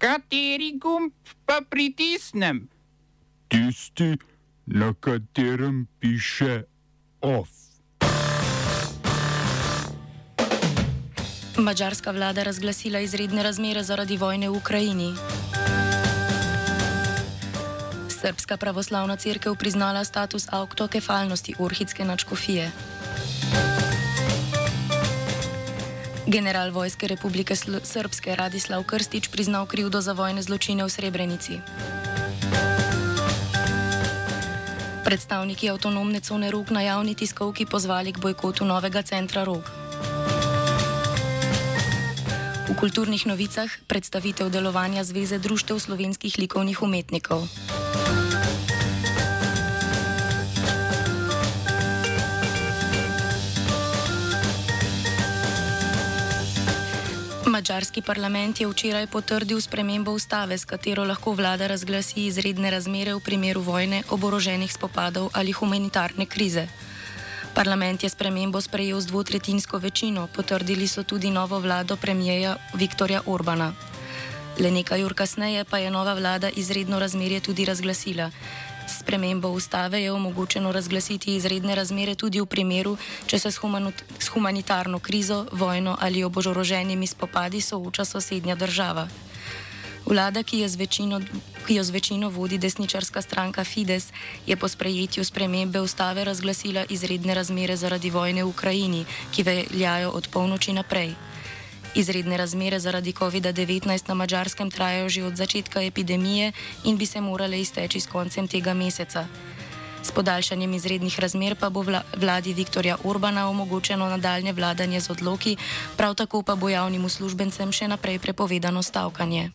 Kateri gumb pa pritisnem? Tisti, na katerem piše OF. Mačarska vlada razglasila izredne razmere zaradi vojne v Ukrajini. Srpska pravoslavna crkva priznala status avtokefalnosti Orhidske načkofije. General Vojske Republike Srpske Radislav Krstič priznal krivdo za vojne zločine v Srebrenici. Predstavniki avtonomne cone Rog na javni tiskovki pozvali k bojkotu novega centra Rog. V kulturnih novicah predstavitev delovanja Zveze društev slovenskih likovnih umetnikov. Mačarski parlament je včeraj potrdil spremembo ustave, s katero lahko vlada razglasi izredne razmere v primeru vojne, oboroženih spopadov ali humanitarne krize. Parlament je spremembo sprejel z dvotretinsko večino, potrdili so tudi novo vlado premijeja Viktorja Orbana. Le nekaj ur kasneje pa je nova vlada izredno razmerje tudi razglasila. S spremembo ustave je omogočeno razglasiti izredne razmere tudi v primeru, če se s humanitarno krizo, vojno ali oboroženimi spopadi sooča sosednja država. Vlada, ki, večino, ki jo z večino vodi desničarska stranka Fides, je po sprejetju spremembe ustave razglasila izredne razmere zaradi vojne v Ukrajini, ki veljajo od polnoči naprej. Izredne razmere zaradi COVID-19 na mačarskem trajajo že od začetka epidemije in bi se morale izteči s koncem tega meseca. S podaljšanjem izrednih razmer pa bo vladi Viktorja Orbana omogočeno nadaljne vladanje z odloki, prav tako pa bo javnim uslužbencem še naprej prepovedano stavkanje.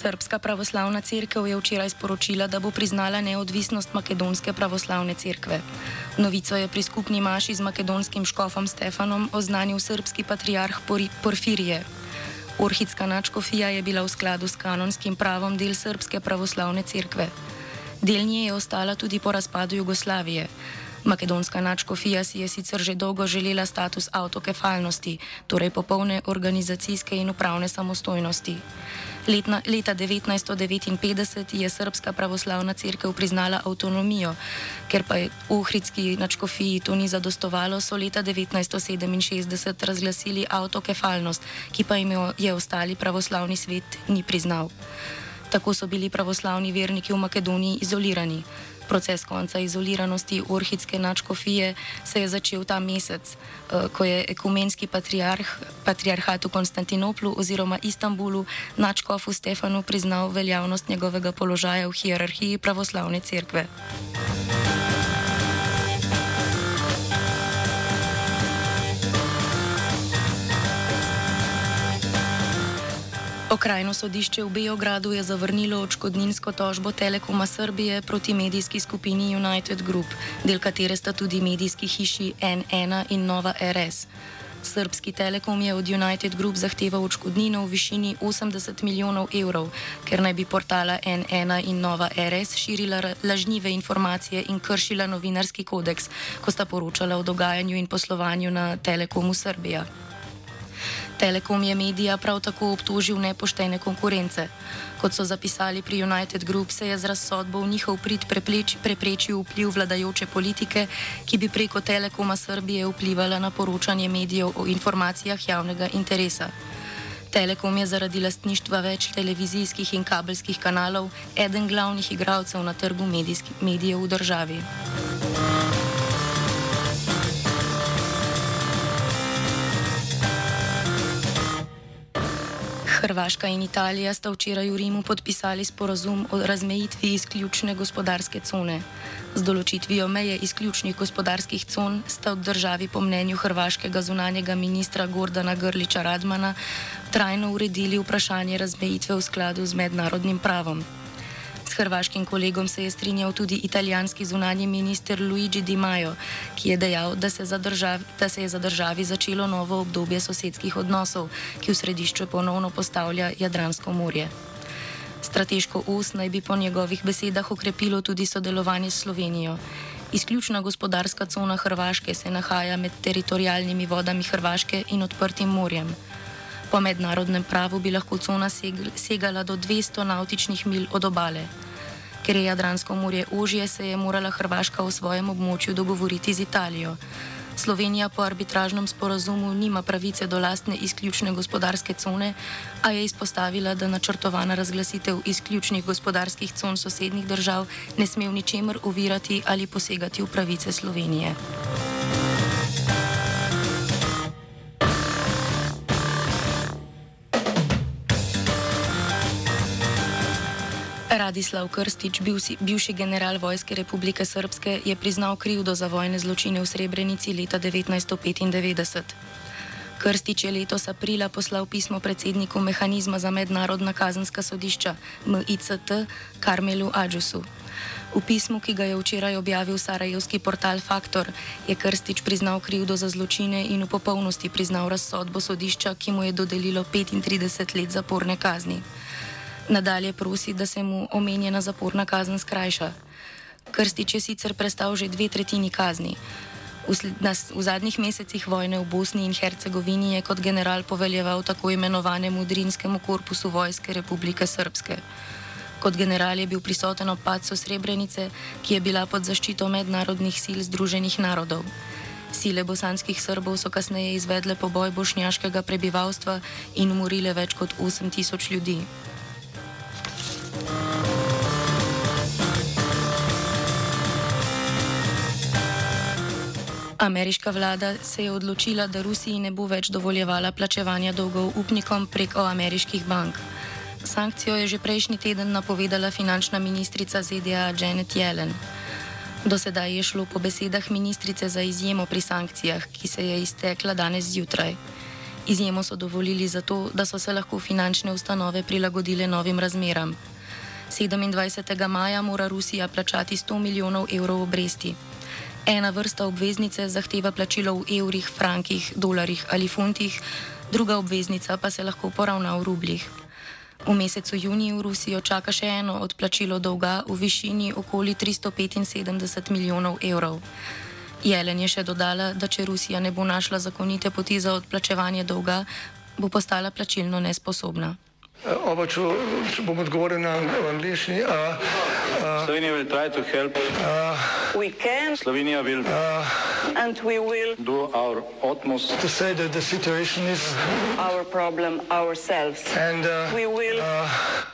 Srpska pravoslavna crkva je včeraj sporočila, da bo priznala neodvisnost Makedonske pravoslavne crkve. Novico je pri skupni maši z makedonskim škofom Stefanom oznanil srpski patriarh Porfirije. Orhidska načkofija je bila v skladu s kanonskim pravom del Srpske pravoslavne crkve. Del nje je ostala tudi po razpadu Jugoslavije. Makedonska načkofija si je sicer že dolgo želela status avtokefalnosti, torej popolne organizacijske in upravne samostojnosti. Letna, leta 1959 je Srpska pravoslavna crkva priznala avtonomijo, ker pa je v Ohridski načkofiji to ni zadostovalo, so leta 1967 razglasili avtokefalnost, ki pa jim je ostali pravoslavni svet ni priznal. Tako so bili pravoslavni verniki v Makedoniji izolirani. Proces konca izoliranosti Orhidske načkofije se je začel ta mesec, eh, ko je ekumenski patriarh, patriarhat v Konstantinoplu oziroma Istanbulu načkofu Stefanu priznal veljavnost njegovega položaja v hierarhiji pravoslavne cerkve. Okrajno sodišče v Beogradu je zavrnilo očkodninsko tožbo Telekoma Srbije proti medijski skupini United Group, del katere sta tudi medijski hiši N1 in Nova RS. Srbski telekom je od United Group zahteval očkodnino v višini 80 milijonov evrov, ker naj bi portala N1 in Nova RS širila lažnive informacije in kršila novinarski kodeks, ko sta poročala o dogajanju in poslovanju na Telekomu Srbija. Telekom je medija prav tako obtožil nepoštene konkurence. Kot so zapisali pri United Group, se je z razsodbo v njihov prid preprečil vpliv vladajoče politike, ki bi preko Telekoma Srbije vplivala na poročanje medijev o informacijah javnega interesa. Telekom je zaradi lastništva več televizijskih in kabelskih kanalov eden glavnih igralcev na trgu medijev v državi. Hrvaška in Italija sta včeraj v Rimu podpisali sporazum o razmejitvi izključne gospodarske cone. Z določitvijo meje izključnih gospodarskih con sta v državi po mnenju hrvaškega zunanjega ministra Gordana Grliča Radmana trajno uredili vprašanje razmejitve v skladu z mednarodnim pravom. S hrvaškim kolegom se je strinjal tudi italijanski zunanji minister Luigi Di Maio, ki je dejal, da se, državi, da se je za državi začelo novo obdobje sosedskih odnosov, ki v središču ponovno postavlja Jadransko morje. Strateško os naj bi po njegovih besedah okrepilo tudi sodelovanje s Slovenijo. Izključna gospodarska cona Hrvaške se nahaja med teritorijalnimi vodami Hrvaške in odprtim morjem. Po mednarodnem pravu bi lahko cona segala do 200 nautičnih mil od obale. Ker je Jadransko morje ožje, se je morala Hrvaška v svojem območju dogovoriti z Italijo. Slovenija po arbitražnem sporazumu nima pravice do lastne izključne gospodarske cone, a je izpostavila, da načrtovana razglasitev izključnih gospodarskih con sosednjih držav ne sme v ničemer ovirati ali posegati v pravice Slovenije. Radislav Krstič, bivši general Vojske Republike Srpske, je priznal krivdo za vojne zločine v Srebrenici leta 1995. Krstič je letos aprila poslal pismo predsedniku mehanizma za mednarodna kazenska sodišča MICT Karmelu Adžusu. V pismu, ki ga je včeraj objavil sarajevski portal Faktor, je Krstič priznal krivdo za zločine in v popolnosti priznal razsodbo sodišča, ki mu je dodelilo 35 let zaporne kazni. Nadalje prosi, da se mu omenjena zaporna kazen skrajša. Krstič je sicer prestal že dve tretjini kazni. V, na, v zadnjih mesecih vojne v Bosni in Hercegovini je kot general poveljeval tako imenovanemu Drinskemu korpusu Vojske Republike Srpske. Kot general je bil prisoten ob padcu Srebrenice, ki je bila pod zaščito mednarodnih sil Združenih narodov. Sile bosanskih Srbov so kasneje izvedle poboj bošnjaškega prebivalstva in umorile več kot 8000 ljudi. Ameriška vlada se je odločila, da Rusiji ne bo več dovoljevala plačevanja dolgov upnikom preko ameriških bank. Sankcijo je že prejšnji teden napovedala finančna ministrica ZDA Janet Yellen. Do sedaj je šlo po besedah ministrice za izjemo pri sankcijah, ki se je iztekla danes zjutraj. Izjemo so dovolili zato, da so se lahko finančne ustanove prilagodile novim razmeram. 27. maja mora Rusija plačati 100 milijonov evrov obresti. Ena vrsta obveznice zahteva plačilo v evrih, frankih, dolarjih ali funtih, druga obveznica pa se lahko poravna v rubljih. V mesecu juniju Rusijo čaka še eno odplačilo dolga v višini okoli 375 milijonov evrov. Jelen je še dodala, da če Rusija ne bo našla zakonite poti za odplačevanje dolga, bo postala plačilno nesposobna. Oba, če, če bom odgovoril na angliški. Slovenija bo poskušala pomagati. Slovenija bo naredila naš utmost, da bo rekla, da je situacija naš problem, sami. In bomo naredili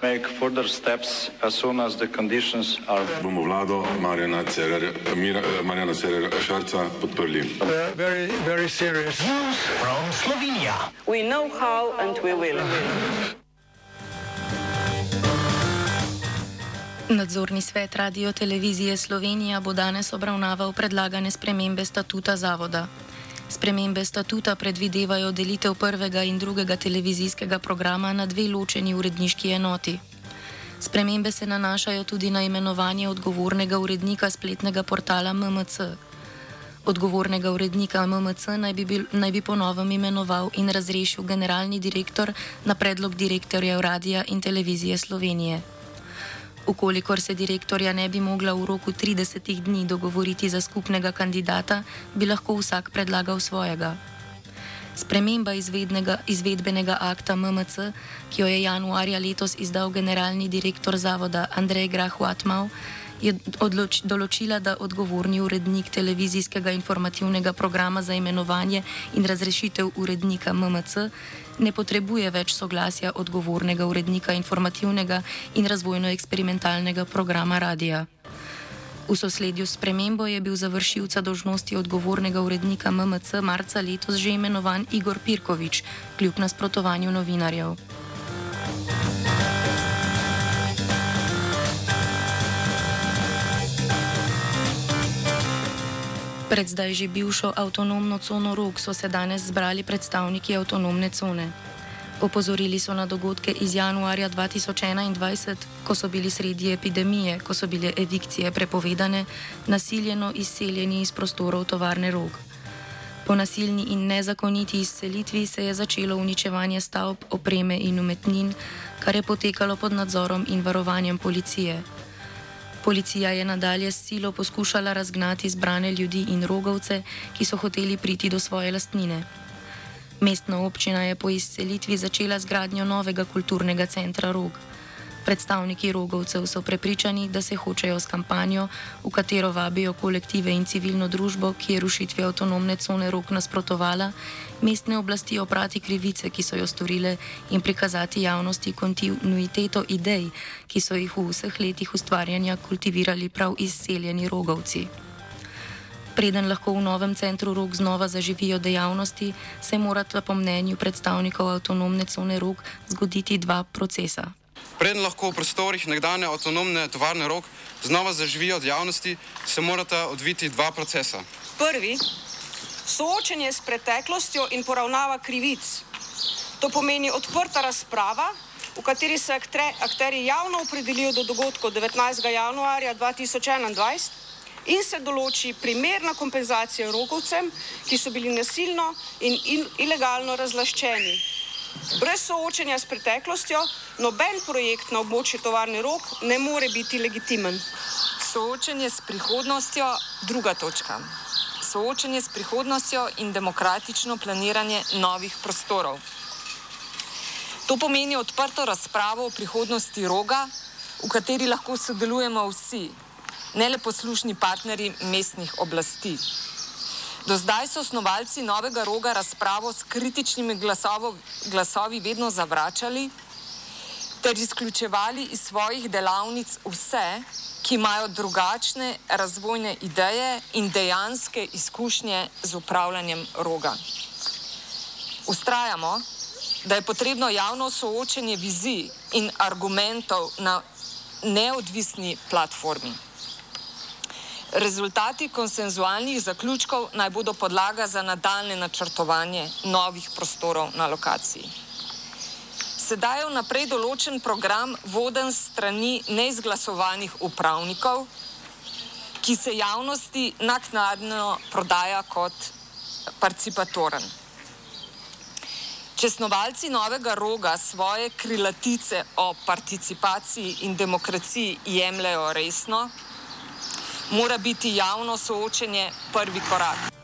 nadaljnje korake, as soon as the conditions are. Bomo vlado Marjana Cererera Šarca podprli. Very, very serious. News from Slovenia. We know how and we will. Nadzorni svet Radio Televizije Slovenija bo danes obravnaval predlagane spremembe statuta zavoda. Spremembe statuta predvidevajo delitev prvega in drugega televizijskega programa na dve ločeni uredniški enoti. Spremembe se nanašajo tudi na imenovanje odgovornega urednika spletnega portala MMC. Odgovornega urednika MMC naj bi, bil, naj bi ponovem imenoval in razrešil generalni direktor na predlog direktorja Radia in Televizije Slovenije. Ukolikor se direktorja ne bi mogla v roku 30 dni dogovoriti za skupnega kandidata, bi lahko vsak predlagal svojega. Sprememba izvedbenega akta MMC, ki jo je januarja letos izdal generalni direktor zavoda Andrej Grah-Watmau, je odloč, določila, da odgovorni urednik televizijskega informativnega programa za imenovanje in razrešitev urednika MMC ne potrebuje več soglasja odgovornega urednika informativnega in razvojno-eksperimentalnega programa radia. V sosledju s premembo je bil za vršilca dožnosti odgovornega urednika MMC marca letos že imenovan Igor Pirkovič, kljub nasprotovanju novinarjev. Pred zdaj že bivšo avtonomno cono Rok so se danes zbrali predstavniki avtonomne cone. Opozorili so na dogodke iz januarja 2021, ko so bili sredi epidemije, ko so bile evikcije prepovedane, nasiljeno izseljeni iz prostorov tovarne Rok. Po nasilni in nezakoniti izselitvi se je začelo uničevanje stavb, opreme in umetnin, kar je potekalo pod nadzorom in varovanjem policije. Policija je nadalje s silo poskušala razgnati zbrane ljudi in rogovce, ki so hoteli priti do svoje lastnine. Mestna občina je po izselitvi začela z gradnjo novega kulturnega centra Rog. Predstavniki rogovcev so prepričani, da se hočejo s kampanjo, v katero vabijo kolektive in civilno družbo, ki je rušitvi avtonomne cone Rog nasprotovala, mestne oblasti oprati krivice, ki so jo storile in prikazati javnosti kontinuiteto idej, ki so jih v vseh letih ustvarjanja kultivirali prav izseljeni rogovci. Preden lahko v novem centru rok znova zaživijo dejavnosti, se morata po mnenju predstavnikov avtonomne cone rok zgoditi dva procesa. Preden lahko v prostorih nekdanje avtonomne tovarne rok znova zaživijo dejavnosti, se morata odviti dva procesa. Prvi, soočenje s preteklostjo in poravnava krivic. To pomeni odprta razprava, v kateri se akteri javno opredelijo do dogodkov 19. januarja 2021 in se določi primerna kompenzacija rokovcem, ki so bili nasilno in ilegalno razlaščeni. Brez soočenja s preteklostjo noben projekt na območju tovarne rok ne more biti legitimen. Soočenje s prihodnostjo, druga točka. Soočenje s prihodnostjo in demokratično planiranje novih prostorov. To pomeni odprto razpravo o prihodnosti roga, v kateri lahko sodelujemo vsi, ne le poslušni partnerji mestnih oblasti. Do zdaj so osnovalci novega roga razpravo s kritičnimi glasovo, glasovi vedno zavračali ter izključevali iz svojih delavnic vse, ki imajo drugačne razvojne ideje in dejanske izkušnje z upravljanjem roga. Ustrajamo, da je potrebno javno soočenje vizij in argumentov na neodvisni platformi. Rezultati konsenzualnih zaključkov naj bodo podlaga za nadaljne načrtovanje novih prostorov na lokaciji. Sedaj je vnaprej določen program voden strani neizglasovanih upravnikov, ki se javnosti naknadno prodaja kot participatoren. Če snovalci novega roga svoje krilatice o participaciji in demokraciji jemljajo resno, mora biti javno soočenje prvi korak.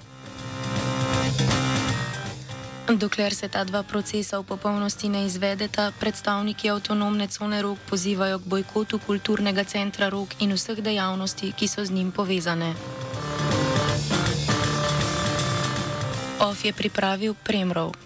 Dokler se ta dva procesa v popolnosti ne izvedeta, predstavniki avtonomne cone rok pozivajo k bojkotu kulturnega centra rok in vseh dejavnosti, ki so z njim povezane. OF je pripravil Premrov.